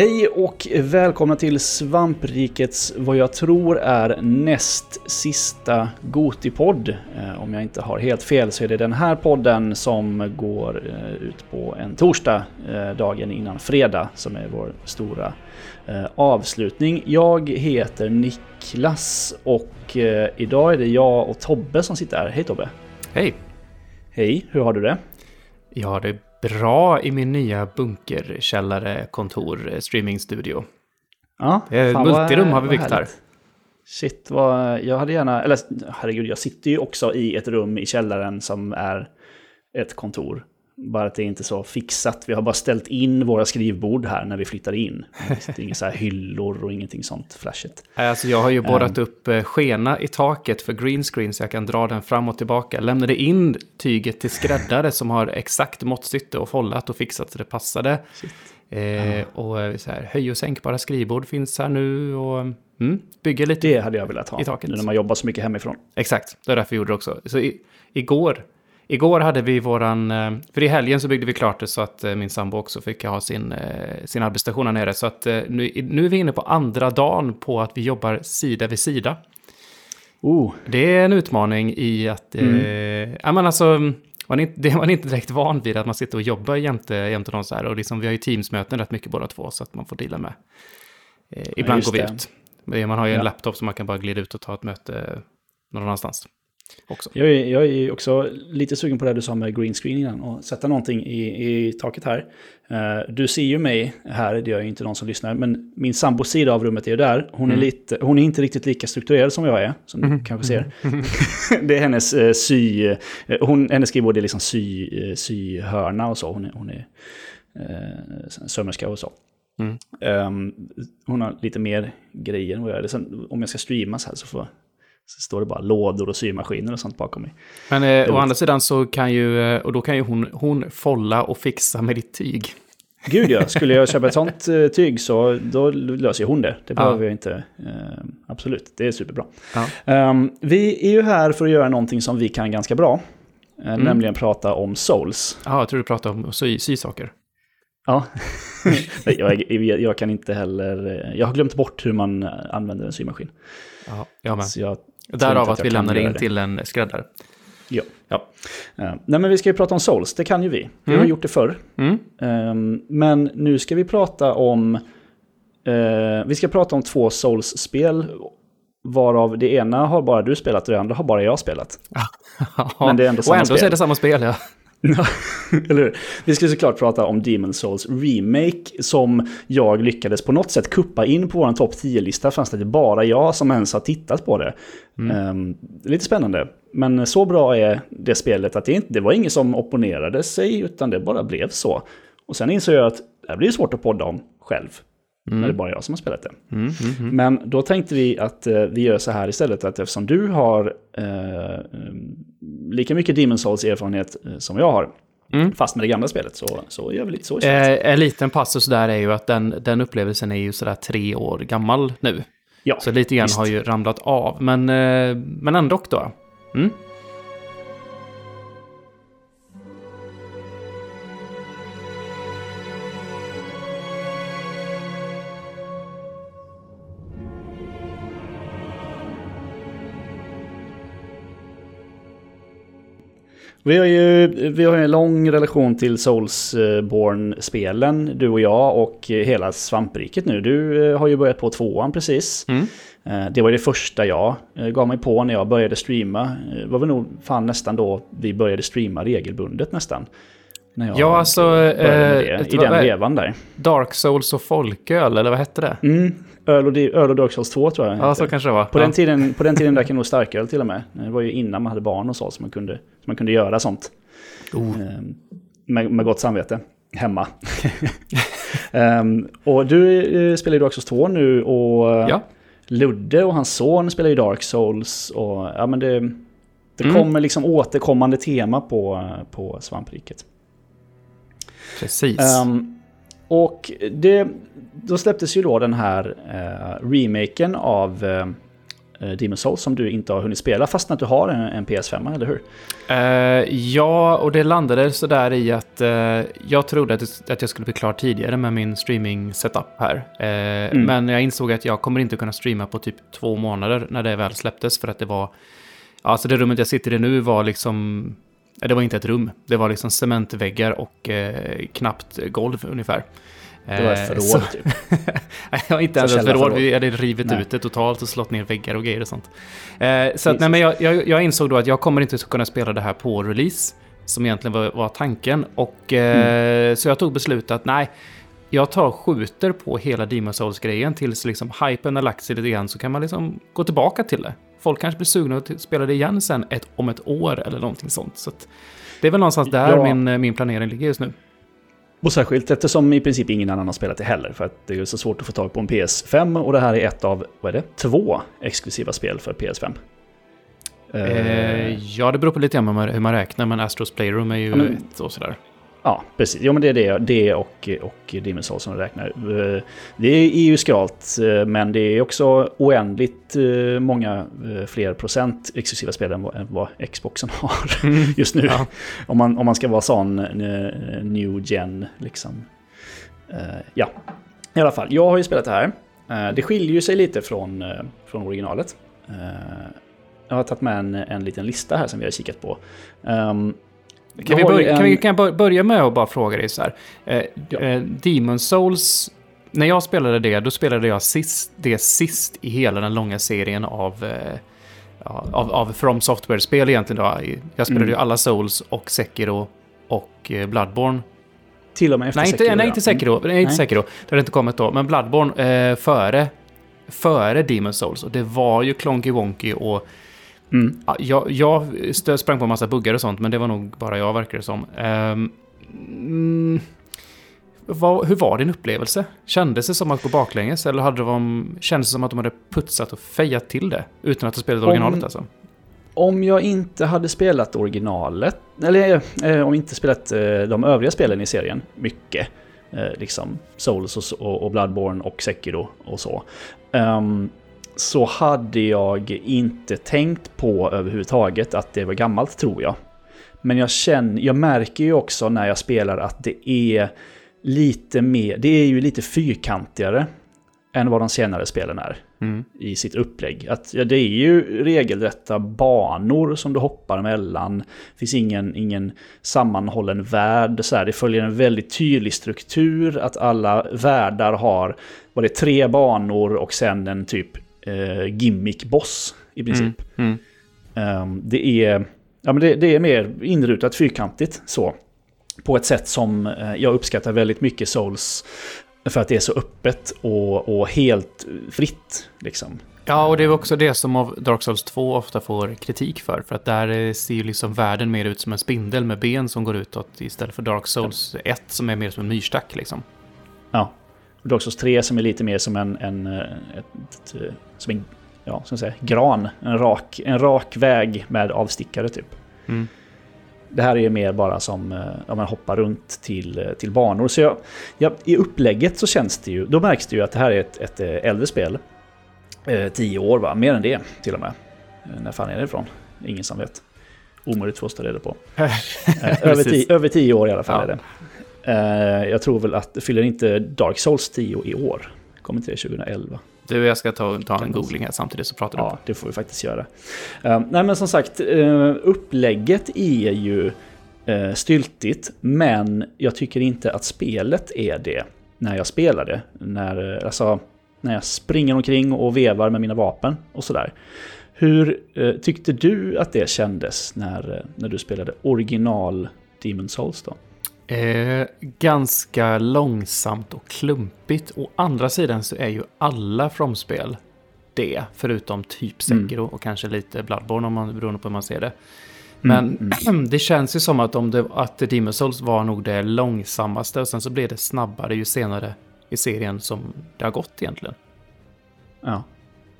Hej och välkomna till Svamprikets vad jag tror är näst sista Gotipodd. Eh, Om jag inte har helt fel så är det den här podden som går eh, ut på en torsdag, eh, dagen innan fredag, som är vår stora avslutning. Jag heter Niklas och idag är det jag och Tobbe som sitter här. Hej Tobbe! Hej! Hej, hur har du det? Jag har det bra i min nya bunkerkällare, kontor, streamingstudio. Ja, Eh, fan vad- multirum har vi vad byggt här. Shit, vad, jag hade gärna, eller herregud, jag sitter ju också i ett rum i källaren som är ett kontor. Bara att det är inte så fixat. Vi har bara ställt in våra skrivbord här när vi flyttade in. Det är inga så här hyllor och ingenting sånt flashigt. Alltså jag har ju borrat Ehm. upp eh, skena i taket för green screen så jag kan dra den fram och tillbaka. Lämnade in tyget till skräddare som har exakt måttstycke och follat och fixat så det passade. Eh, och eh, så här, höj och sänkbara skrivbord finns här nu och mm, bygger lite. Det hade jag velat ha. I taket. Nu när man jobbar så mycket hemifrån. Exakt, det är därför vi gjorde det också. Så i, igår, igår hade vi våran, eh, för i helgen så byggde vi klart det så att eh, min sambo också fick ha sin, eh, sin arbetsstation här nere. Så att nu, nu är vi inne på andra dagen på att vi jobbar sida vid sida. Oh, Det är en utmaning i att, eh, ja men alltså, man är, det är man inte direkt van vid att man sitter och jobbar jämte, jämte någon så här. Och liksom, vi har ju teamsmöten rätt mycket båda två så att man får dela med. Eh, ibland just går vi det. ut. Man har ju en Ja. laptop så man kan bara glida ut och ta ett möte någon annanstans. Också. Jag är, jag är också lite sugen på det du sa med green screen innan och sätta någonting i, i taket här. Eh, du ser ju mig här, det gör ju inte någon som lyssnar, men min sambos sida av rummet är ju där. Hon, är, lite, hon är inte riktigt lika strukturerad som jag är, som du kanske ser. det är hennes eh, sy... eh, Hon, hennes skrivbord är liksom sy, eh, syhörna och så. Hon är, hon är eh, sömmerska och så. Mm. Ehm, hon har lite mer grejer än vad jag är. Sen, om jag ska streama så här så, får, så står det bara lådor och symaskiner och sånt bakom mig. Men eh, å andra sidan så kan ju, eh, och då kan ju hon, hon folla och fixa med ditt tyg. Gud ja, skulle jag köpa ett sånt eh, tyg så då löser hon det. Det behöver jag inte. Eh, absolut, det är superbra. Ja. Ehm, vi är ju här för att göra någonting som vi kan ganska bra. eh, Nämligen prata om souls. Jaha, jag tror du pratade om sy, sy saker. Ja. Jag, jag, kan inte heller... Jag har glömt bort hur man använder en symaskin. Ja, jag med. Så jag Därav att att vi göra in det. till en skräddare. Ja. Ja. Eh, nej, men vi ska ju prata om souls, det kan ju vi. Vi har gjort det förr. Mm. Ehm, men nu ska vi prata om... eh, vi ska prata om två souls-spel. Varav det ena har bara du spelat och det andra har bara jag spelat. Men det är ändå och samma ändå så spel. är det samma spel, ja. Eller hur? Vi ska såklart prata om Demon Souls Remake som jag lyckades på något sätt kuppa in på vår topp 10-lista fast det bara jag som ens har tittat på det. Ehm, lite spännande. Men så bra är det spelet att det, inte, det var ingen som opponerade sig utan det bara blev så. Och sen insåg jag att det här blir svårt att podda om själv. När det är bara jag som har spelat det. Men då tänkte vi att eh, vi gör så här istället att eftersom du har eh, mm, lika mycket Demon Souls erfarenhet eh, som jag har, fast med det gamla spelet, så, så gör vi lite så istället. Eh, en liten passus där är ju att den, den upplevelsen är ju sådär tre år gammal nu. ja, Så lite grann visst. har ju ramlat av. Men, eh, men ändå då. Mm? Vi har ju vi har en lång relation till Soulsborne-spelen, du och jag och hela svampriket nu. Du eh, har ju börjat på tvåan precis. Mm. Eh, Det var det första jag eh, gav mig på när jag började streama. Det var väl nog fan nästan då vi började streama regelbundet nästan. När jag Ja, alltså, började eh, det, ett- I den vevan där. Dark Souls och folköl, eller vad hette det? Mm. Öl, och, öl och Dark Souls 2 tror jag. Ja, så kanske det var. På, ja. den tiden, på den tiden drack jag nog starköl till och med. Det var ju innan man hade barn och så, så man kunde, så man kunde göra sånt. Oh. Ehm, med, med gott samvete. Hemma. Ehm, och du eh, spelar ju Dark Souls 2 nu och eh, Ja. Ludde och hans son spelar ju Dark Souls. Och, ja, men det det Mm. kommer liksom återkommande tema på, på svampriket. Precis. Ehm, och det, då släpptes ju då den här eh, remaken av eh, uh, Demon Souls som du inte har hunnit spela fast att du har en, en PS5, eller hur? Uh, ja, och det landade sådär i att uh, jag trodde att, att jag skulle bli klar tidigare med min streaming-setup här. Uh, mm. Men jag insåg att jag kommer inte kunna streama på typ två månader när det väl släpptes för att det var... Alltså det rummet jag sitter i nu var liksom... Det var inte ett rum. Det var liksom cementväggar och knappt golv ungefär. Det var ett förråd så, typ. ja, inte ens ett förråd. Vi hade rivit nej. ut det totalt och slått ner väggar och grejer och sånt. Eh, så att, nej, men jag, jag, jag, insåg då att jag kommer inte kunna spela det här på release. Som egentligen var, var tanken. Och, eh, mm. Så jag tog beslutet att nej, jag tar skjuter på hela Demon Souls-grejen tills liksom hypen har lagt sig lite grann så kan man liksom gå tillbaka till det. Folk kanske blir sugna att spela det igen sen ett, om ett år eller någonting sånt. Så det är väl någonstans där ja. min, min planering ligger just nu. Och särskilt eftersom i princip ingen annan har spelat det heller. För att det är så svårt att få tag på en PS5 och det här är ett av, vad är det, två exklusiva spel för PS5. Eh, ja, det beror på lite grann hur man räknar, men Astros Playroom är ju ja, men, ett och sådär. Ja, precis. Jo, men det är det, det och, och Demon's Souls som räknar. Eh, det är ju skralt, eh, men det är också oändligt eh, många fler procent exklusiva spel än vad Xboxen har mm. just nu. Ja. Om, man, om man ska vara sån new gen, liksom. Ja, i alla fall. Jag har ju spelat det här. Det skiljer ju sig lite från, från originalet. Jag har tagit med en, en liten lista här som vi har kikat på. Kan vi, börja, en... kan vi kan börja med att bara fråga dig så här. Eh, ja. eh, Demon Souls, när jag spelade det, då spelade jag sist, det sist i hela den långa serien av, eh, av, av From Software-spel egentligen. Då. Jag spelade mm. ju alla Souls och Sekiro och eh, Bloodborne. Till och med efter nej, Sekiro? Inte, nej, inte Sekiro. Mm. Nej, inte Sekiro. Det hade inte kommit då. Men Bloodborne eh, före, före Demon Souls. Och det var ju Klonky Wonky och Mm. Jag, jag sprang på en massa buggar och sånt, men det var nog bara jag verkar det som. Um, vad, hur var din upplevelse? Kändes det som att gå baklänges eller hade de, kändes det som att de hade putsat och fejat till det utan att ha spelat originalet om, alltså? Om jag inte hade spelat originalet, eller eh, om inte spelat eh, de övriga spelen i serien mycket, eh, liksom Souls och, och, Bloodborne och Sekiro och så. Um, så hade jag inte tänkt på överhuvudtaget att det var gammalt tror jag. Men jag, känner, jag märker ju också när jag spelar att det är lite mer, det är ju lite fyrkantigare än vad de senare spelen är mm. i sitt upplägg. Att, ja, det är ju regelrätta banor som du hoppar mellan. Det finns ingen, ingen sammanhållen värld. Så här, det följer en väldigt tydlig struktur. Att alla världar har vad det tre banor och sen en typ eh, gimmick-boss i princip. Mm. Mm. Um, det, är, ja, men det, det, är mer inrutat fyrkantigt så. På ett sätt som eh, jag uppskattar väldigt mycket Souls. För att det är så öppet och, och helt fritt. Liksom. Ja, och det är också det som av Dark Souls 2 ofta får kritik för. För att där eh, ser ju liksom världen mer ut som en spindel med ben som går utåt istället för Dark Souls 1 som är mer som en myrstack liksom. Ja, Dark Souls 3 som är lite mer som en, en, eh, ett, ett, eh, som en ja, ska säga, gran. En rak, en rak väg med avstickare typ. Mm. Det här är ju mer bara som eh, ja, man hoppar runt till, till banor. Så jag, ja, I upplägget så känns det ju, då märks det ju att det här är ett, ett äldre spel. Eh, tio år va, mer än det till och med. När fan är det ifrån? Ingen som vet. Omöjligt för oss att ta reda på. över, tio, över tio år i alla fall ja. är det. Uh, jag tror väl att, fyller inte Dark Souls 10 i år? Kommer inte det 2011? Du, jag ska ta, ta en googling här samtidigt så pratar du. Ja, det får vi faktiskt göra. Uh, nej, men som sagt, uh, upplägget är ju uh, styltigt, men jag tycker inte att spelet är det när jag spelar det. När, alltså, när jag springer omkring och vevar med mina vapen och sådär. Hur tyckte du att det kändes när, när du spelade original Demon Souls då? Eh, ganska långsamt och klumpigt. Å andra sidan så är ju alla From-spel det, förutom typ mm. Sekiro mm. och kanske lite Bloodborne om man, beroende på hur man ser det. Men mm, mm. det känns ju som att, om det, att Demon Souls var nog det långsammaste och sen så blev det snabbare ju senare i serien som det har gått egentligen. Ja.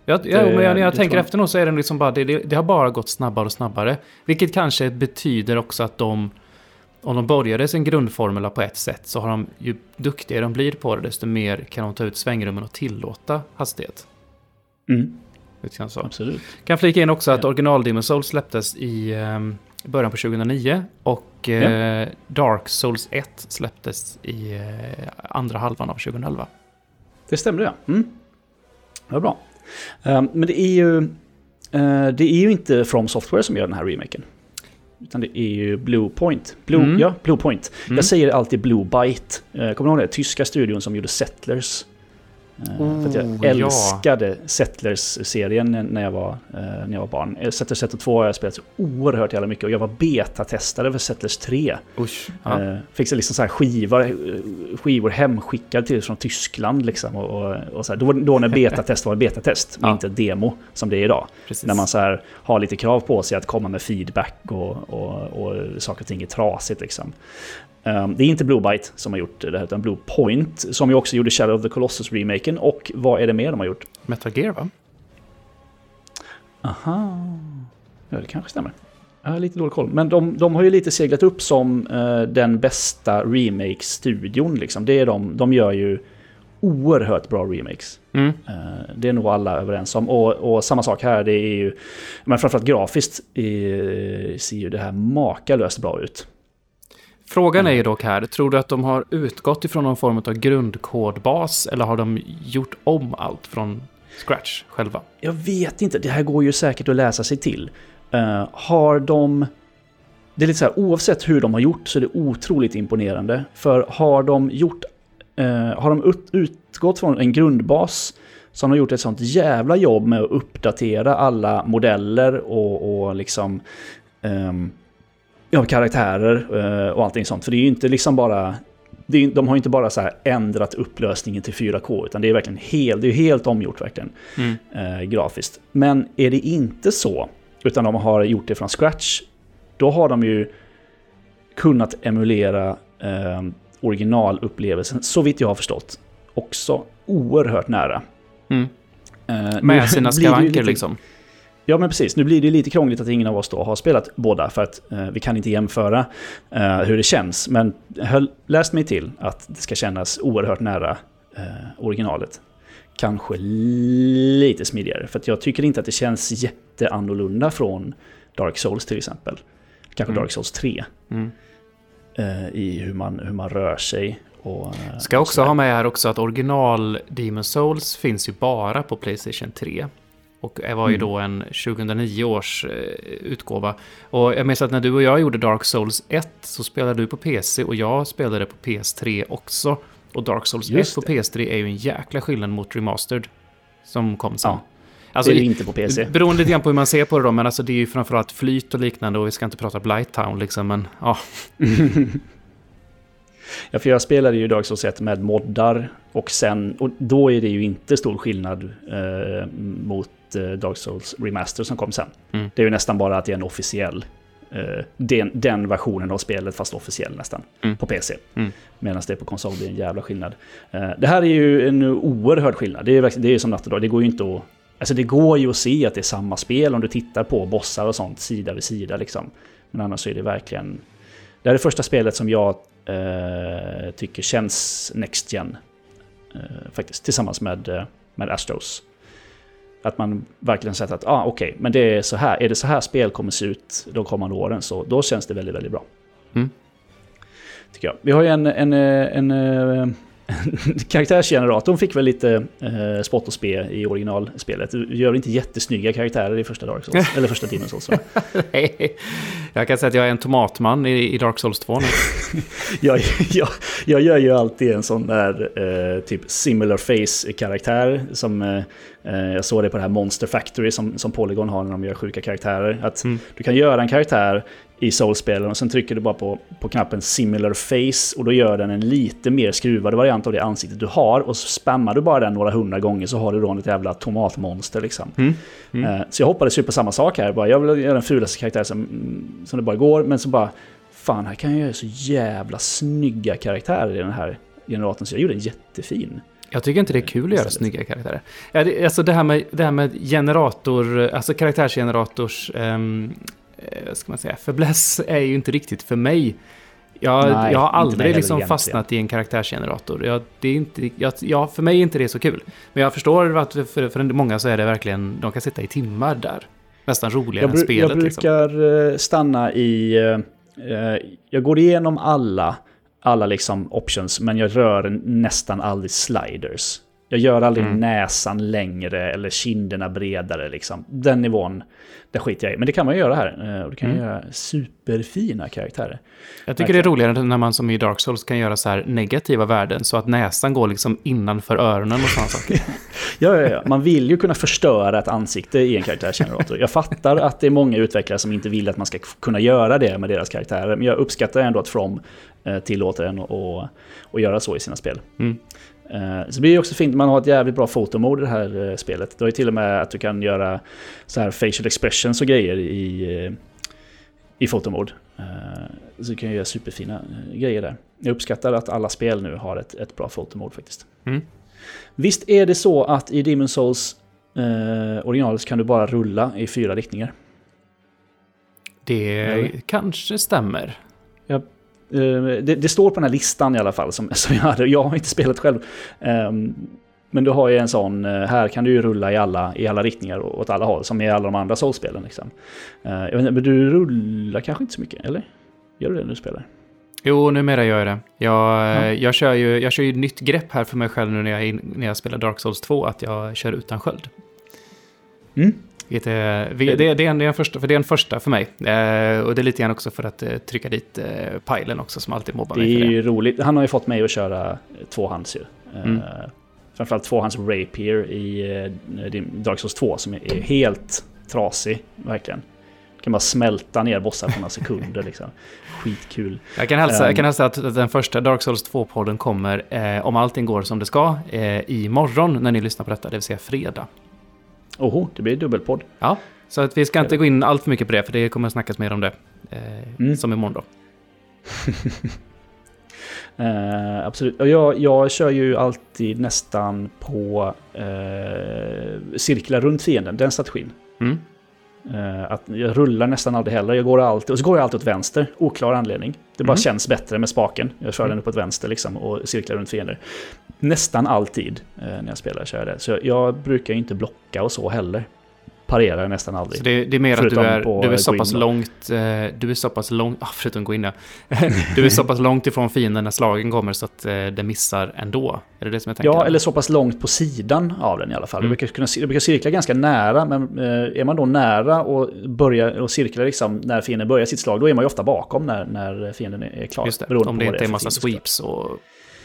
Jag, ja, men jag, när jag tänker efter nu så är det liksom bara, det, det, det, har bara gått snabbare och snabbare. Vilket kanske betyder också att de om de började sin grundformula på ett sätt så har de, ju duktigare de blir på det, desto mer kan de ta ut svängrummen och tillåta hastighet. Mm. Så. Absolut. Kan flika in också att Ja. original Demon Souls släpptes i ehm, början på 2009 och eh, Dark Souls 1 släpptes i eh, andra halvan av 2011. Det stämde ja. Mm. Det var bra. Ehm, men det är ju... eh, det är ju inte From Software som gör den här remaken. Utan det är ju Bluepoint. Blue, Mm. Ja, Bluepoint. Mm. Jag säger alltid Blue Byte. Uh, kommer du ihåg det? Tyska studion som gjorde Settlers. Eh, för jag Oh, ja. älskade Settlers-serien när- jag, var, eh, när jag var barn. Eh, Settlers 1 och 2 har jag spelat så oerhört jävla mycket och jag var betatestare för Settlers 3. Usch. Ja. Fick liksom så här skivor, skivor hemskickade till från Tyskland. Liksom, och, och, och så här. Då, då när betatest var en betatest, men Ja. inte demo som det är idag. Precis. När man så här, har lite krav på sig att komma med feedback och, och, och saker och ting är trasigt. Liksom. Um, det är inte Blue Byte som har gjort det här, utan Blue Point som ju också gjorde Shadow of the Colossus-remaken. Och vad är det mer de har gjort? Metal Gear va? Aha. Ja, det kanske stämmer. Jag har lite dålig koll. Men de, de har ju lite seglat upp som eh, den bästa remake-studion. Liksom. Det är de, de gör ju oerhört bra remakes. Mm. Eh, det är nog alla överens om. Och, och samma sak här, det är ju... Men framförallt grafiskt eh, ser ju det här makalöst bra ut. Frågan är ju dock här, tror du att de har utgått ifrån någon form av grundkodbas eller har de gjort om allt från scratch själva? Jag vet inte, det här går ju säkert att läsa sig till. Eh, har de... Det är lite så här, oavsett hur de har gjort så är det otroligt imponerande. För har de gjort... eh, har de ut, utgått från en grundbas så har de gjort ett sånt jävla jobb med att uppdatera alla modeller och, och liksom... ehm, ja, karaktärer eh, och allting sånt. För det är ju inte liksom bara... Är, de har ju inte bara så här ändrat upplösningen till 4K, utan det är verkligen helt, det är helt omgjort verkligen Mm. eh, grafiskt. Men är det inte så, utan de har gjort det från scratch, då har de ju kunnat emulera eh, originalupplevelsen, så vitt jag har förstått, också oerhört nära. Mm. Eh, Med sina skavanker lite- liksom. Ja, men precis. Nu blir det lite krångligt att ingen av oss då har spelat båda, för att eh, vi kan inte jämföra eh, hur det känns. Men har läst mig till att det ska kännas oerhört nära eh, originalet. Kanske lite smidigare, för att jag tycker inte att det känns jätteannorlunda från Dark Souls till exempel. Kanske Mm. Dark Souls 3, Mm. eh, i hur man, hur man rör sig. Och, eh, Ska och också ha med här också att original Demon Souls finns ju bara på Playstation 3. Och det var ju Mm. då en 2009 års eh, utgåva. Och jag minns att när du och jag gjorde Dark Souls 1 så spelade du på PC och jag spelade på PS3 också. Och Dark Souls Just 1 på PS3 är ju en jäkla skillnad mot Remastered. Som kom sen. Ja, Alltså, det är det inte på PC. Beroende lite grann på hur man ser på det då, men alltså det är ju framförallt flyt och liknande och vi ska inte prata Blighttown liksom, men ja. Ja, för jag spelade ju Dark Souls 1 med moddar och sen, och då är det ju inte stor skillnad eh, mot eh, Dark Souls Remaster som kom sen. Mm. Det är ju nästan bara att det är en officiell, eh, den, den versionen av spelet fast officiell nästan, Mm. på PC. Mm. Medan det på konsol blir en jävla skillnad. Eh, det här är ju en oerhörd skillnad, det är, det är ju som natt och dag, det går ju inte att... Alltså det går ju att se att det är samma spel om du tittar på bossar och sånt sida vid sida liksom. Men annars så är det verkligen... Det här är det första spelet som jag eh, tycker känns Next Gen. Eh, faktiskt, tillsammans med, med Astros. Att man verkligen sett att, ah, okej, men det är så här, är det så här spel kommer se ut de kommande åren, så då känns det väldigt, väldigt bra. Mm. Tycker jag. Vi har ju en, en, eh, en, eh, karaktärsgeneratorn fick väl lite eh, spott och spe i originalspelet. Du gör inte jättesnygga karaktärer i första Dark Souls, eller första Demon Souls. Nej. Jag kan säga att jag är en tomatman i, i Dark Souls 2 nu. jag, jag, jag gör ju alltid en sån där eh, typ similar face-karaktär. Som eh, eh, jag såg det på det här Monster Factory som, som Polygon har när de gör sjuka karaktärer. Att Mm. du kan göra en karaktär i Soul-spelen och sen trycker du bara på, på knappen similar face och då gör den en lite mer skruvad variant av det ansiktet du har och så spammar du bara den några hundra gånger så har du då ett jävla tomatmonster liksom. Mm. Mm. Eh, Så jag hoppades ju på samma sak här. Bara, jag vill göra den fulaste karaktär som, som det bara går. Men så bara, fan här kan jag göra så jävla snygga karaktärer i den här generatorn. Så jag gjorde en jättefin. Jag tycker inte det är kul att göra snygga karaktärer. Alltså det här med, det här med generator, alltså karaktärsgenerators, um, vad ska man säga, fäbless är ju inte riktigt för mig. Jag, Nej, jag har aldrig liksom fastnat i en karaktärsgenerator. Jag, det är inte, jag, ja, för mig är inte det så kul. Men jag förstår att för, för många så är det verkligen, de kan sitta i timmar där. Nästan roligare Jag, än spelet. jag liksom. brukar eh, stanna i... eh, eh, jag går igenom alla, alla liksom options, men jag rör nästan aldrig sliders. Jag gör aldrig Mm. näsan längre eller kinderna bredare. Liksom. Den nivån, där skiter jag i. Men det kan man ju göra här. eh, Och det kan Mm. göra superfina karaktärer. Jag tycker det är roligare när man som i Dark Souls kan göra så här negativa värden så att näsan går liksom innanför öronen och sådana saker. Ja, ja, ja. Man vill ju kunna förstöra ett ansikte i en karaktärsgenerator. Jag fattar att det är många utvecklare som inte vill att man ska kunna göra det med deras karaktärer. Men jag uppskattar ändå att From eh, tillåter en att göra så i sina spel. Mm. Eh, Så det blir ju också fint, man har ett jävligt bra fotomode i det här eh, spelet. Det har ju till och med att du kan göra så här facial expressions och grejer i, eh, i fotomode. Eh, Så du kan göra superfina grejer där. Jag uppskattar att alla spel nu har ett, ett bra fotomode faktiskt. Mm. Visst är det så att i Demon Souls eh, originalet kan du bara rulla i fyra riktningar? Det Eller? kanske stämmer. Eh, det, det står på den här listan i alla fall som, som jag hade. Jag har inte spelat själv. Ehm, men du har ju en sån, eh, här kan du ju rulla i alla, i alla riktningar och åt alla håll, som i alla de andra Souls-spelen. Liksom. Eh, inte, men du rullar kanske inte så mycket, eller? Gör du det när du spelar? Jo, numera gör jag det. Jag, Ja. jag, kör ju, jag kör ju nytt grepp här för mig själv nu när jag, när jag spelar Dark Souls 2, att jag kör utan sköld. Mm. Vilket är, vi- det, det, är en, det, är en första, för det är en första för mig. Eh, och det är lite grann också för att eh, trycka dit eh, pilen också, som alltid mobbar Det mig är för det. ju roligt. Han har ju fått mig att köra eh, tvåhands ju. Eh, Mm. Framförallt tvåhands rapier i eh, Dark Souls 2 som är är helt trasig, verkligen. kan bara smälta ner bossar på några sekunder liksom. Skitkul. Jag kan hälsa, jag Ehm. kan hälsa att den första Dark Souls 2-podden kommer, eh, om allting går som det ska, eh, imorgon när ni lyssnar på detta, det vill säga fredag. Oho, det blir dubbelpodd. Ja, så att vi ska inte gå in allt för mycket på det, för det kommer att snackas mer om det. Eh, Mm. Som imorgon då. Eh, absolut. Och jag, jag kör ju alltid nästan på eh, cirklar runt fienden, den strategin. Mm. Eh, att jag rullar nästan aldrig heller. Jag går alltid, och så går jag alltid åt vänster, oklar anledning. Det bara Mm. känns bättre med spaken. Jag kör Mm. den upp åt vänster liksom och cirklar runt fiender. Nästan alltid eh, när jag spelar kör jag det. Så jag, jag brukar inte blocka och så heller. Parerar nästan aldrig. Så det, det är mer att du är, på, du är eh, så pass långt, eh, du är så pass långt, ah, förutom gå in ja. Du är så pass långt ifrån fienden när slagen kommer så att eh, det missar ändå. Är det det som jag tänker? Ja, eller så pass långt på sidan av den i alla fall. Mm. Jag, brukar kunna, jag brukar cirkla ganska nära, men eh, är man då nära och börjar och cirklar liksom när fienden börjar sitt slag, då är man ju ofta bakom när, när fienden är klar. Just det, om det inte är för massa sweeps och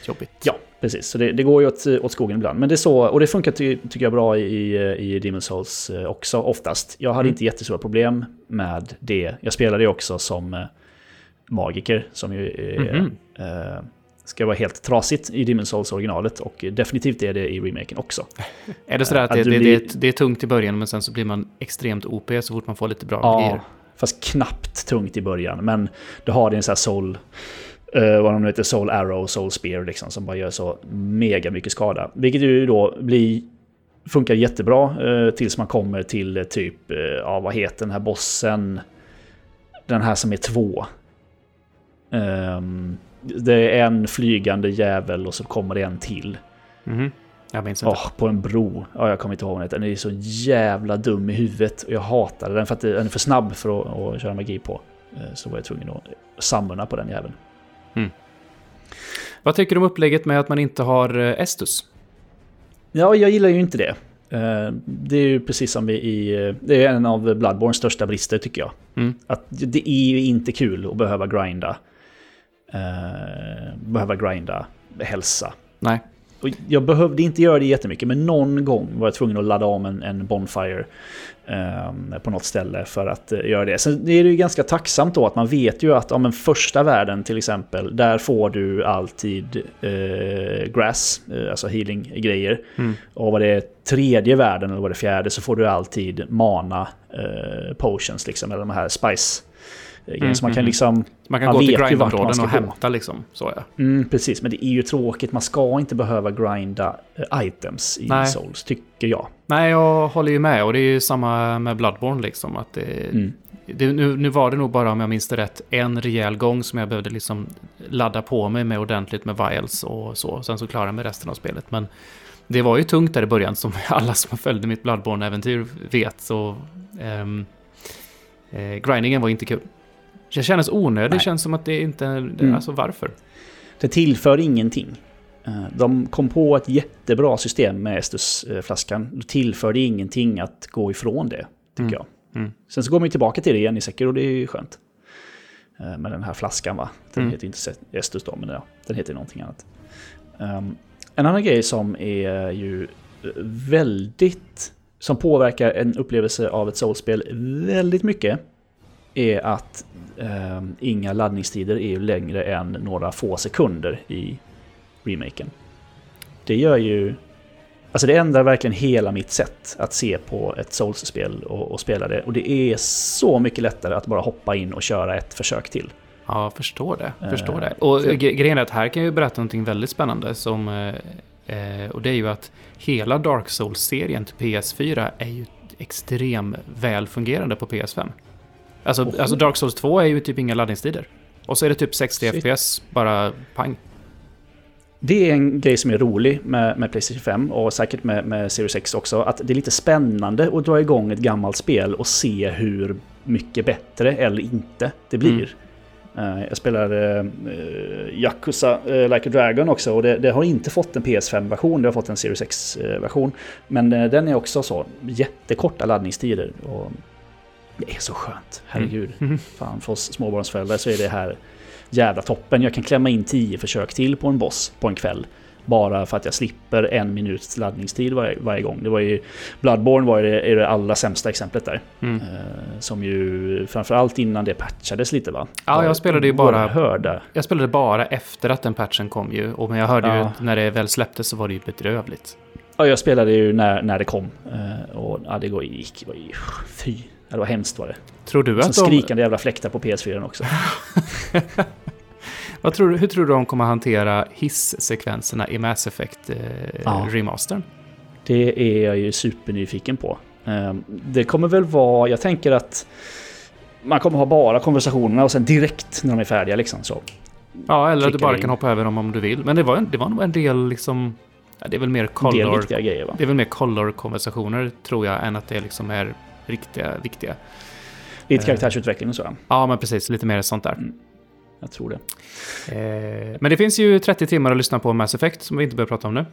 jobbigt. Ja, precis. Så det, det går ju åt, åt skogen ibland. Men det är så, och det funkar ty, tycker jag bra i, i Demon's Souls eh, också oftast. Jag hade Mm. inte jättestora problem med det. Jag spelade ju också som eh, magiker, som ju är, Mhm. eh, ska vara helt trasigt i Demon's Souls originalet. Och definitivt är det i remaken också. Är det sådär att Att det, det, blir- det, det är tungt i början men sen så blir man extremt OP så fort man får lite bra? Ja, fast knappt tungt i början. Men du har din så här soul, eh, vad de nu heter, soul arrow, soul spear liksom, som bara gör så mega mycket skada. Vilket ju då blir, funkar jättebra eh, tills man kommer till eh, typ, eh, ja vad heter den här bossen? Den här som är två. Ehm, det är en flygande jävel och så kommer det en till. Mhm. Jag minns inte. Åh, på en bro. Ja, jag kommer inte ihåg den. Den är så jävla dum i huvudet. Och jag hatade den för att den är för snabb för att, att köra magi på. Så var jag tvungen att summona på den jäveln. Vad tycker du om upplägget med att man inte har eh, Estus? Ja, jag gillar ju inte det. Eh, Det är ju precis som vi i... Det är en av Bloodborns största brister tycker jag. Mm. Att det är ju inte kul att behöva grinda. eh, behöva grinda hälsa. Nej. Och jag behövde inte göra det jättemycket, men någon gång var jag tvungen att ladda om en, en Bonfire eh, på något ställe för att eh, göra det. Sen är det ju ganska tacksamt då att man vet ju att om den första världen till exempel, där får du alltid eh, grass, eh, alltså healing-grejer. Mm. Och vad det är tredje världen eller vad det är fjärde så får du alltid mana eh, potions, liksom, eller de här spice. Mm, Så man kan mm, liksom... Man kan Man gå till grindområden och hämta liksom. Så ja. Mm, precis, men det är ju tråkigt. Man ska inte behöva grinda eh, items i Nej. Souls, tycker jag. Nej, jag håller ju med. Och det är ju samma med Bloodborne liksom. Att det, Mm. det, nu, nu var det nog bara, om jag minns det rätt, en rejäl gång som jag behövde liksom ladda på mig med ordentligt med vials och så. Sen så klarade jag mig resten av spelet. Men det var ju tungt där i början, som alla som följde mitt Bloodborne-äventyr vet. Så um, eh, grindingen var inte kul. Det kändes onödigt, det känns som att det inte... Det, mm. Alltså varför? Det tillför ingenting. Eh, de kom på ett jättebra system med Estus-flaskan. Det tillförde ingenting att gå ifrån det, tycker mm. jag. Mm. Sen så går man tillbaka till det igen i säker och det är ju skönt. Eh, med den här flaskan va. Den mm. heter inte Estus då, men ja, den heter någonting annat. Um, en annan grej som är ju väldigt... Som påverkar en upplevelse av ett soulspel väldigt mycket. Är att um, inga laddningstider är ju längre än några få sekunder i remaken. Det gör ju Alltså det ändrar verkligen hela mitt sätt att se på ett Souls-spel och, och, spela det. Och det är så mycket lättare att bara hoppa in och köra ett försök till. Ja, förstår det. Förstår uh, det. Och grejen är att här kan jag ju berätta någonting väldigt spännande som... Eh, och det är ju att hela Dark Souls-serien till PS4 är ju extremt välfungerande på PS5. Alltså, oh. alltså Dark Souls 2 är ju typ inga laddningstider. Och så är det typ 60 Shit. FPS, bara pang. Det är en grej som är rolig med, med Playstation 5 och säkert med, med Series X också. Att det är lite spännande att dra igång ett gammalt spel och se hur mycket bättre eller inte det blir. Mm. Uh, jag spelar uh, Yakuza uh, Like a Dragon också och det, det har inte fått en PS5-version, det har fått en Series X-version. Men den är också så jättekorta laddningstider. Och det är så skönt, herregud. Mm. Fan, för oss småbarnsföräldrar så är det här jävla toppen. Jag kan klämma in tio försök till på en boss på en kväll. Bara för att jag slipper en minuts laddningstid varje, varje gång. Det var ju, Bloodborne var det, är det allra sämsta exemplet där. Mm. Uh, som ju framförallt innan det patchades lite va? Ja, jag spelade ju bara... Hörda. Jag spelade bara efter att den patchen kom ju. Och men jag hörde ja. ju när det väl släpptes så var det ju bedrövligt. Ja, jag spelade ju när, när det kom. Uh, och ja, det gick, var ju... Fy. Det var hemskt var det. Tror du att Som de... skrikande jävla fläktar på PS4 också. Vad tror du, hur tror du de kommer hantera hissekvenserna i Mass Effect eh, ja. Det är jag ju supernyfiken på. Eh, det kommer väl vara, jag tänker att man kommer ha bara konversationerna och sen direkt när de är färdiga liksom så. Ja, eller att du bara in. kan hoppa över dem om du vill. Men det var, det var nog en del liksom... Ja, det är väl mer color... Grejer, det är väl mer color-konversationer tror jag än att det liksom är riktiga, viktiga. Lite eh. karaktärsutveckling och så. Ja, men precis. Lite mer sånt där. Mm. Jag tror det. Eh, men det finns ju 30 timmar att lyssna på Mass Effect som vi inte behöver prata om nu.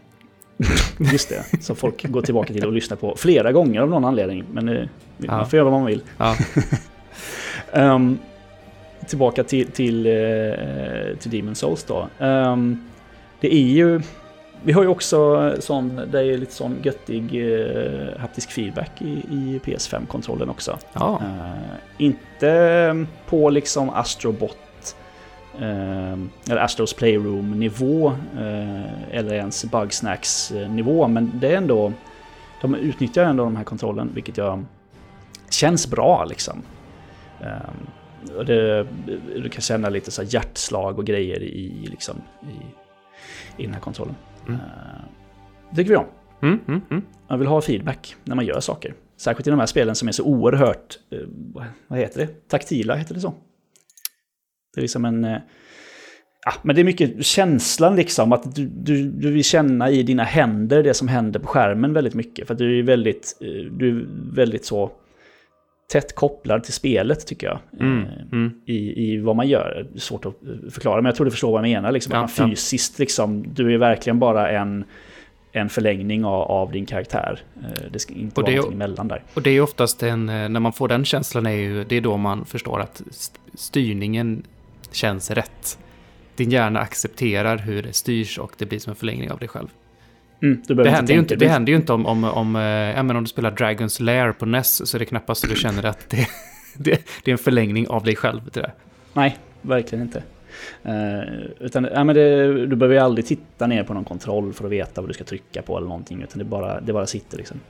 Just det, som folk går tillbaka till och lyssnar på flera gånger av någon anledning. Men eh, man ja. får göra vad man vill. Ja. um, tillbaka till, till, uh, till Demon Souls då. Um, det är ju... Vi har ju också sån, det är lite sån göttig uh, haptisk feedback i, i PS5-kontrollen också. Ja. Uh, inte på liksom Astrobot eh, eller Astros Playroom-nivå eh, eller ens Bugsnacks-nivå. Men det är ändå, de utnyttjar ändå de här kontrollen, vilket jag känns bra liksom. Eh, det, du kan känna lite så hjärtslag och grejer i, liksom, i, i den här kontrollen. Mm. Eh, det tycker vi om. Mm, mm, mm. Man vill ha feedback när man gör saker. Särskilt i de här spelen som är så oerhört, eh, vad heter det? Taktila, heter det så? Det är liksom en... Eh, ja, men det är mycket känslan liksom, att du, du, du vill känna i dina händer det som händer på skärmen väldigt mycket. För att du är väldigt, du är väldigt så tätt kopplad till spelet tycker jag. Mm, eh, mm. I, I vad man gör. Svårt att förklara, men jag tror du förstår vad jag menar. Liksom, ja, man fysiskt, liksom, du är verkligen bara en, en förlängning av, av din karaktär. Det ska inte och vara någonting emellan där. Och det är oftast en, när man får den känslan, är ju, det är då man förstår att styrningen känns rätt. Din hjärna accepterar hur det styrs och det blir som en förlängning av dig själv. Mm, det, händer ju inte, det händer ju inte om, om, om, äh, om du spelar Dragons Lair på NES så är det knappast så du känner att det, det, det är en förlängning av dig själv. Det där. Nej, verkligen inte. Uh, utan, ja, men det, du behöver ju aldrig titta ner på någon kontroll för att veta vad du ska trycka på eller någonting. Utan det bara, det bara sitter liksom.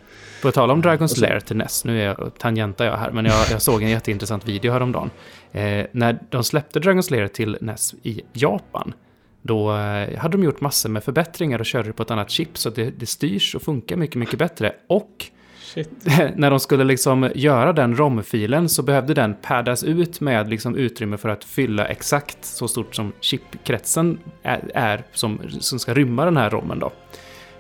På tal om Dragons Lair till NES, nu är jag, tangentar jag här, men jag, jag såg en jätteintressant video häromdagen. Eh, när de släppte Dragons Lair till NES i Japan, då eh, hade de gjort massor med förbättringar och körde på ett annat chip så det, det styrs och funkar mycket, mycket bättre. Och när de skulle liksom göra den ROM-filen så behövde den paddas ut med liksom utrymme för att fylla exakt så stort som chipkretsen är, är som, som ska rymma den här ROMen då.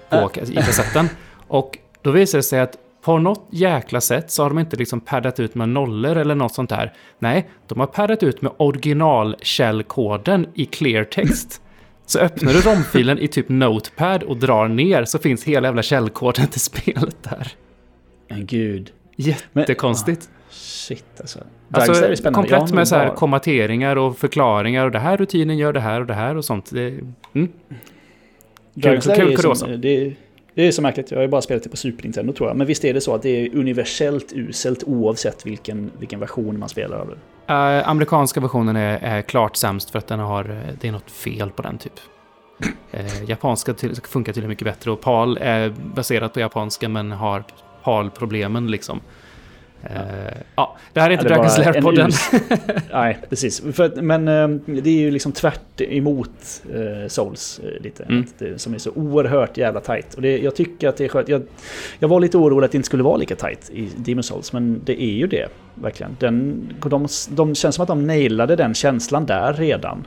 På, äh. I kassetten. Och då visade det sig att på något jäkla sätt så har de inte liksom paddat ut med nollor eller något sånt där. Nej, de har paddat ut med original-källkoden i cleartext. Så öppnar du romfilen i typ Notepad och drar ner så finns hela jävla källkoden till spelet där. Men gud. Jättekonstigt. Men, oh, shit alltså. alltså komplett med så här kommateringar och förklaringar och det här rutinen gör det här och det här och sånt. Det, mm. Kul, kul, kul, det, det är så märkligt, jag har ju bara spelat det på Super Nintendo tror jag. Men visst är det så att det är universellt uselt oavsett vilken, vilken version man spelar av det? Uh, amerikanska versionen är, är, klart sämst för att den har, det är något fel på den typ. Uh, japanska till, funkar tydligen mycket bättre och PAL är baserat på japanska men har PAL-problemen liksom. Uh, ja, det här är inte ja, Dragon Slayer-podden. Nej, precis. För, men uh, det är ju liksom tvärt emot uh, Souls lite. Mm. Det, som är så oerhört jävla tight. Och det, jag tycker att det är skönt. Jag, jag var lite orolig att det inte skulle vara lika tight i Demon Souls, men det är ju det. Verkligen. Den, de, de känns som att de nailade den känslan där redan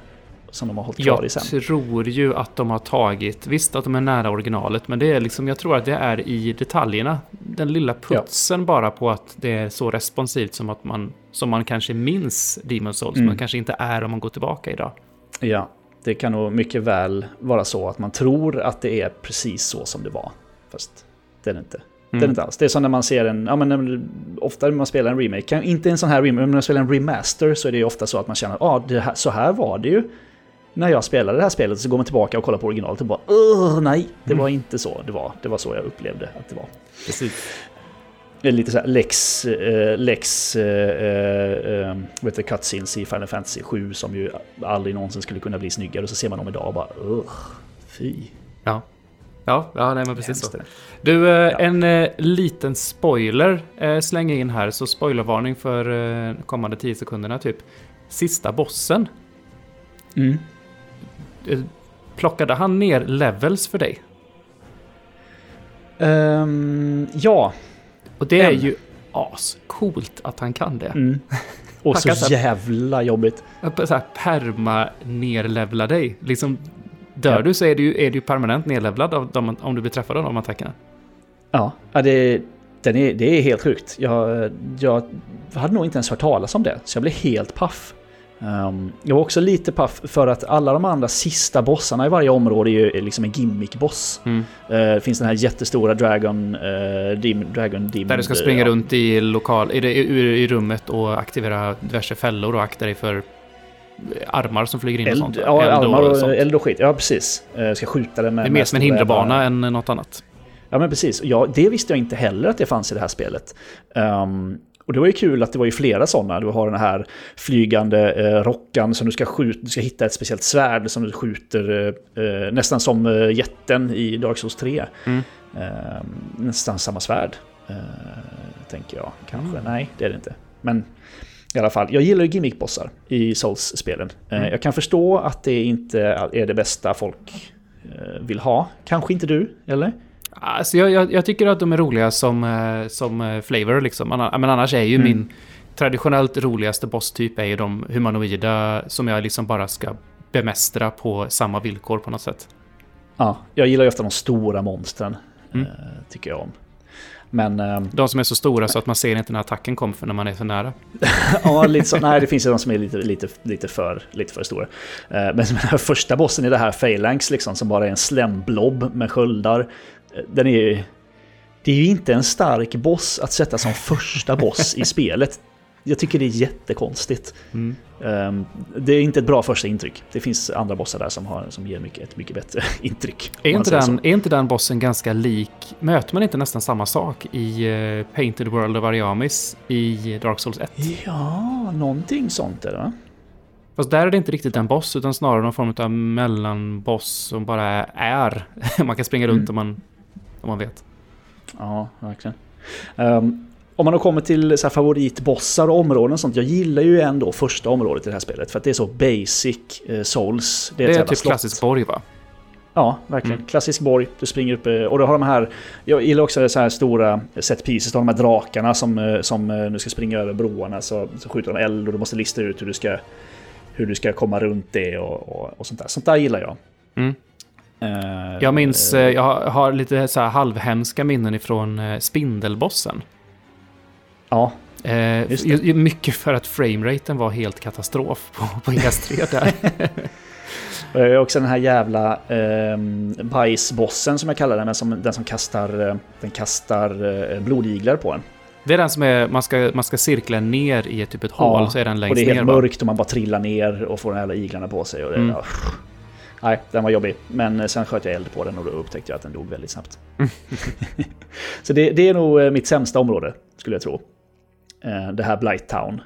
som de har hållit kvar jag i sen. Jag tror ju att de har tagit, visst att de är nära originalet, men det är liksom, jag tror att det är i detaljerna. Den lilla putsen ja. bara på att det är så responsivt som att man, som man kanske minns Demon Souls, mm. men kanske inte är om man går tillbaka idag. Ja, det kan nog mycket väl vara så att man tror att det är precis så som det var. Fast det är det inte. Mm. Det är inte alls. Det är som när man ser en, ja men ofta när man spelar en remake, inte en sån här remake, men när man spelar en remaster så är det ju ofta så att man känner, ja ah, så här var det ju när jag spelade det här spelet så går man tillbaka och kollar på originalet och bara Åh, nej, det mm. var inte så det var. Det var så jag upplevde att det var. Precis. Lite så här Lex, uh, Lex uh, uh, vet du, cutscenes i Final Fantasy 7 som ju aldrig någonsin skulle kunna bli snyggare. Och så ser man dem idag och bara Ugh, fy. Ja. Ja, ja nej, men precis så. Du, ja. en liten spoiler eh, slänger in här. Så spoilervarning för kommande 10 sekunderna typ. Sista bossen. Mm. Plockade han ner levels för dig? Um, ja. Och det är en. ju ascoolt att han kan det. Mm. Och så, så jävla jobbigt. Så här, perma nerlevla dig. Liksom, dör ja. du så är du, är du permanent nerlevlad av dem, om du blir träffad av de attackerna. Ja, det, den är, det är helt sjukt. Jag, jag hade nog inte ens hört talas om det, så jag blev helt paff. Um, jag var också lite paff för att alla de andra sista bossarna i varje område är ju liksom en gimmick-boss. Mm. Uh, finns den här jättestora Dragon, uh, Dim, Dragon Dim, Där du ska springa uh, runt i, lokal, i, i, i, rummet och aktivera diverse fällor och akta dig för armar som flyger in eld, och sånt. Ja, eld och, och eld och skit. Ja, precis. Uh, ska skjuta det med... Det är mer som en hinderbana än något annat. Ja, men precis. Ja, det visste jag inte heller att det fanns i det här spelet. Um, och det var ju kul att det var ju flera sådana. Du har den här flygande eh, rockan som du ska skjuta. Du ska hitta ett speciellt svärd som du skjuter eh, eh nästan som eh, jätten i Dark Souls 3. Mm. Eh, nästan samma svärd. Eh, tänker jag. Kanske. Mm. Nej, det är det inte. Men i alla fall, jag gillar ju gimmickbossar i Souls-spelen. Mm. Jag kan förstå att det inte är det bästa folk vill ha. Kanske inte du, eller? Alltså jag, jag, jag, tycker att de är roliga som, eh, som eh, flavor liksom. Men annars är ju mm. min traditionellt roligaste bosstyp är ju de humanoida som jag liksom bara ska bemästra på samma villkor på något sätt. Ja, jag gillar ju ofta de stora monstren. Mm. Eh, tycker jag om. Men, de som är så stora så att man ser inte när attacken kommer för när man är så nära. ja, lite så, nej, det finns ju de som är lite, lite, lite, för, lite för stora. Men den här första bossen i det här Phalanx liksom, som bara är en slemblob med sköldar den är Det är ju inte en stark boss att sätta som första boss i spelet. Jag tycker det är jättekonstigt. Mm. Um, det är inte ett bra första intryck. Det finns andra bossar där som, har, som ger mycket, ett mycket bättre intryck. Är inte, den, är inte den bossen ganska lik? Möter man inte nästan samma sak i uh, Painted World of Ariamis i Dark Souls 1? Ja, någonting sånt är det va? Fast där är det inte riktigt en boss, utan snarare någon form av mellanboss som bara är. man kan springa runt mm. om man om man vet. Ja, verkligen. Um, om man då kommer till så favoritbossar och områden och sånt. Jag gillar ju ändå första området i det här spelet. För att det är så basic uh, souls. Det är, det är typ slott. klassisk borg va? Ja, verkligen. Mm. Klassisk borg. Du springer upp eh, och du har de här... Jag gillar också så här stora set pieces. Du har de här drakarna som, eh, som eh, nu ska springa över broarna. Så, så skjuter de eld och du måste lista ut hur du ska, hur du ska komma runt det och, och, och sånt där. Sånt där gillar jag. Mm. Uh, jag minns, uh, jag har lite så här halvhemska minnen ifrån uh, Spindelbossen. Ja, uh, Mycket för att frameraten var helt katastrof på, på PS3 där. Och också den här jävla eh, bajsbossen som jag kallar den, som, den som kastar, eh, den kastar eh, blodiglar på en. Det är den som är, man ska, man ska cirkla ner i ett typ ett hål, ja, så är den längst ner. och det är helt ner, mörkt och man bara trillar ner och får de här iglarna på sig. Och det, mm. ja, nej, den var jobbig. Men sen sköt jag eld på den och då upptäckte jag att den dog väldigt snabbt. så det, det, är nog eh, mitt sämsta område, skulle jag tro. Eh, det här Blight Town.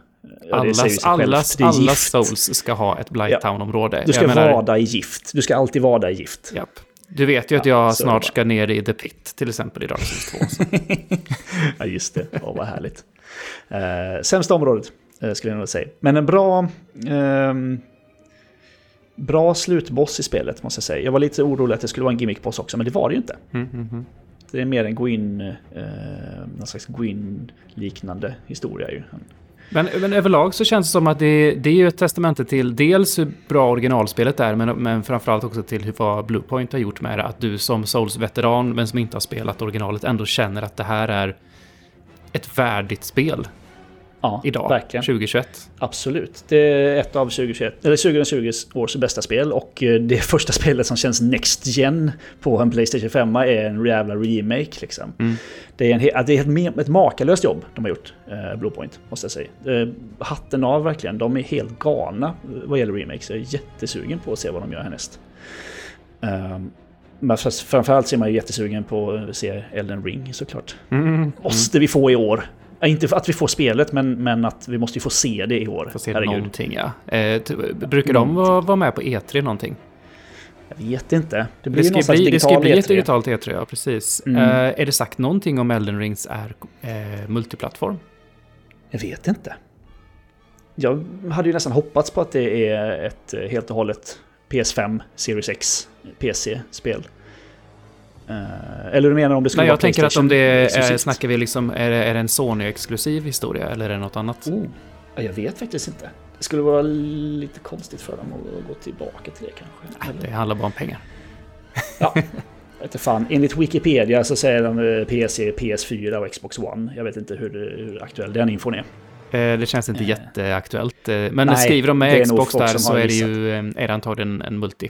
Allas, allas, allas souls ska ha ett Blighttown-område. Ja. Du ska menar... vada i gift. Du ska alltid vada i gift. Japp. Du vet ju att jag snart ska ner i The Pit till exempel i Dark Souls 2. ja, just det. Åh, vad härligt. Sämsta området, skulle jag nog säga. Men en bra... Uh, bra slutboss i spelet, måste jag säga. Jag var lite orolig att det skulle vara en gimmickboss också, men det var det ju inte. Mm, mm, mm. Det är mer en Gwyn, eh, någon slags Gwyn-liknande historia ju. Men, men överlag så känns det som att det, det är ju ett testamente till dels hur bra originalspelet är, men, men framförallt också till hur, vad Bluepoint har gjort med det. Att du som Souls-veteran, men som inte har spelat originalet, ändå känner att det här är ett värdigt spel ja, idag, verkligen. 2021. Absolut. Det är ett av 2021, eller 2020 års bästa spel och eh, det första spelet som känns Next Gen på en Playstation 5 är en jävla remake. Liksom. Mm. Det är, en, det är ett, ett makalöst jobb de har gjort, eh, Bluepoint, måste jag säga. Eh, hatten av verkligen. De är helt galna vad gäller remakes. Jag är jättesugen på att se vad de gör härnäst. Um, men framförallt så är man ju jättesugen på att se Elden Ring såklart. Mm, mm. Måste vi få i år. Inte att vi får spelet, men, men att vi måste ju få se det i år. Få se Herregud. någonting, ja. Eh, brukar de vara, vara med på E3 någonting? Jag vet inte. Det, blir det ska bli, det ska bli ett e digitalt E3, ja precis. Mm. Uh, är det sagt någonting om Elden Rings är uh, multiplattform? Jag vet inte. Jag hade ju nästan hoppats på att det är ett helt och hållet PS5, Series X, PC-spel. Uh, eller du menar om det skulle Nej, vara jag tänker att om det är, snackar vi liksom, är det, är det en Sony-exklusiv historia eller är det något annat? Oh, jag vet faktiskt inte. Det skulle vara lite konstigt för dem att gå tillbaka till det kanske. Nej, det handlar bara om pengar. Ja, inte fan. Enligt Wikipedia så säger de PC, PS4 och Xbox One. Jag vet inte hur, hur aktuell den infon är. Eh, det känns inte jätteaktuellt. Men Nej, skriver de med Xbox där så är det ju är det antagligen en multi.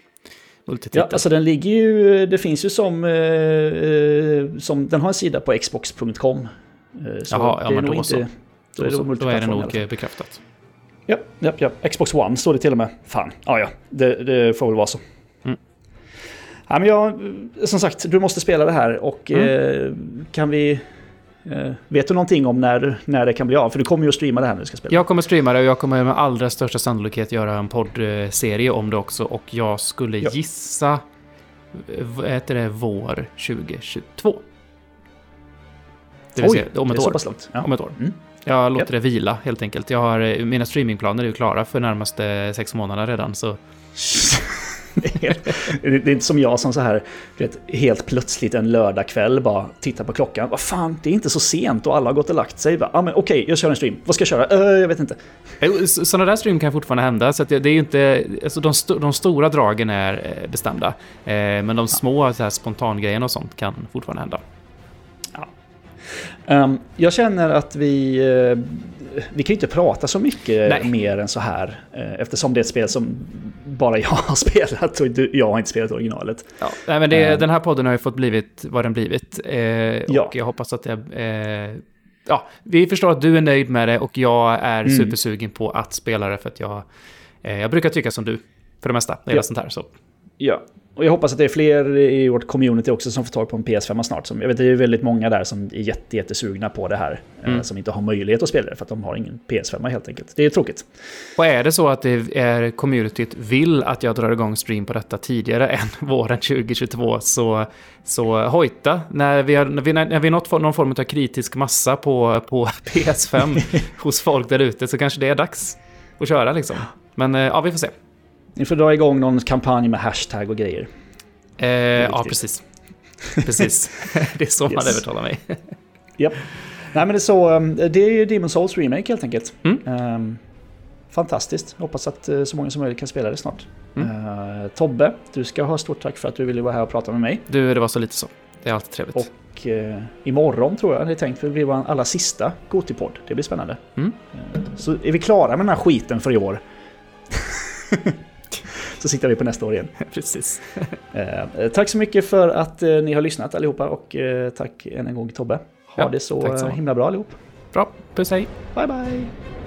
Ja, alltså den ligger ju, det finns ju som, eh, som den har en sida på xbox.com. Eh, Jaha, ja men då inte, så. Då, är det, då är det nog bekräftat. Ja, ja, ja, Xbox One står det till och med. Fan, ja ja, det, det får väl vara så. Mm. Ja, men jag, som sagt, du måste spela det här och mm. eh, kan vi Eh, vet du någonting om när, när det kan bli av? För du kommer ju att streama det här när du ska spela. Jag kommer streama det och jag kommer med allra största sannolikhet göra en poddserie om det också. Och jag skulle ja. gissa, vad heter det, vår 2022. Det vill Oj, säga om ett år. Ja. Om ett år. Mm. Jag låter yep. det vila helt enkelt. Jag har, mina streamingplaner är ju klara för närmaste sex månader redan. Så det är inte som jag som så här, vet, helt plötsligt en lördagkväll bara tittar på klockan. Vad fan, det är inte så sent och alla har gått och lagt sig. Ja, men okej, jag kör en stream. Vad ska jag köra? Uh, jag vet inte. Sådana där stream kan fortfarande hända, så det är inte... Alltså de, st de stora dragen är eh, bestämda. Eh, men de små så här, spontangrejerna och sånt kan fortfarande hända. Um, jag känner att vi... Uh, vi kan ju inte prata så mycket Nej. mer än så här. Eftersom det är ett spel som bara jag har spelat och jag har inte spelat originalet. Ja, nej, men det, uh, den här podden har ju fått blivit vad den blivit. Eh, ja. Och jag hoppas att. Eh, ja, vi förstår att du är nöjd med det och jag är mm. supersugen på att spela det för att jag... Jag brukar tycka som du, för det mesta, när det ja. sånt här. Så. Ja, och jag hoppas att det är fler i vårt community också som får tag på en PS5 snart. Som, jag vet det är väldigt många där som är jätte, jättesugna på det här. Eh, mm. Som inte har möjlighet att spela det för att de har ingen PS5 helt enkelt. Det är tråkigt. Och är det så att det är communityt vill att jag drar igång stream på detta tidigare än våren 2022 så, så hojta. När vi har, när vi, när vi nått någon form av kritisk massa på, på PS5 hos folk där ute så kanske det är dags att köra liksom. Men eh, ja, vi får se. Ni får dra igång någon kampanj med hashtag och grejer. Eh, ja, precis. Precis. det är så man Yes. övertalar mig. Japp. Nej men det är så, um, det är ju Demon Souls Remake helt enkelt. Mm. Um, fantastiskt. Hoppas att uh, så många som möjligt kan spela det snart. Mm. Uh, Tobbe, du ska ha stort tack för att du ville vara här och prata med mig. Du, det var så lite så. Det är alltid trevligt. Och uh, imorgon tror jag det är tänkt för det blir vår allra sista Gotipodd. Det blir spännande. Mm. Uh, så är vi klara med den här skiten för i år. så siktar vi på nästa år igen. precis. Uh, tack så mycket för att uh, ni har lyssnat allihopa och tack än en gång Tobbe. Ha Ja, det så så himla bra allihop. Bra, puss hej. Bye bye!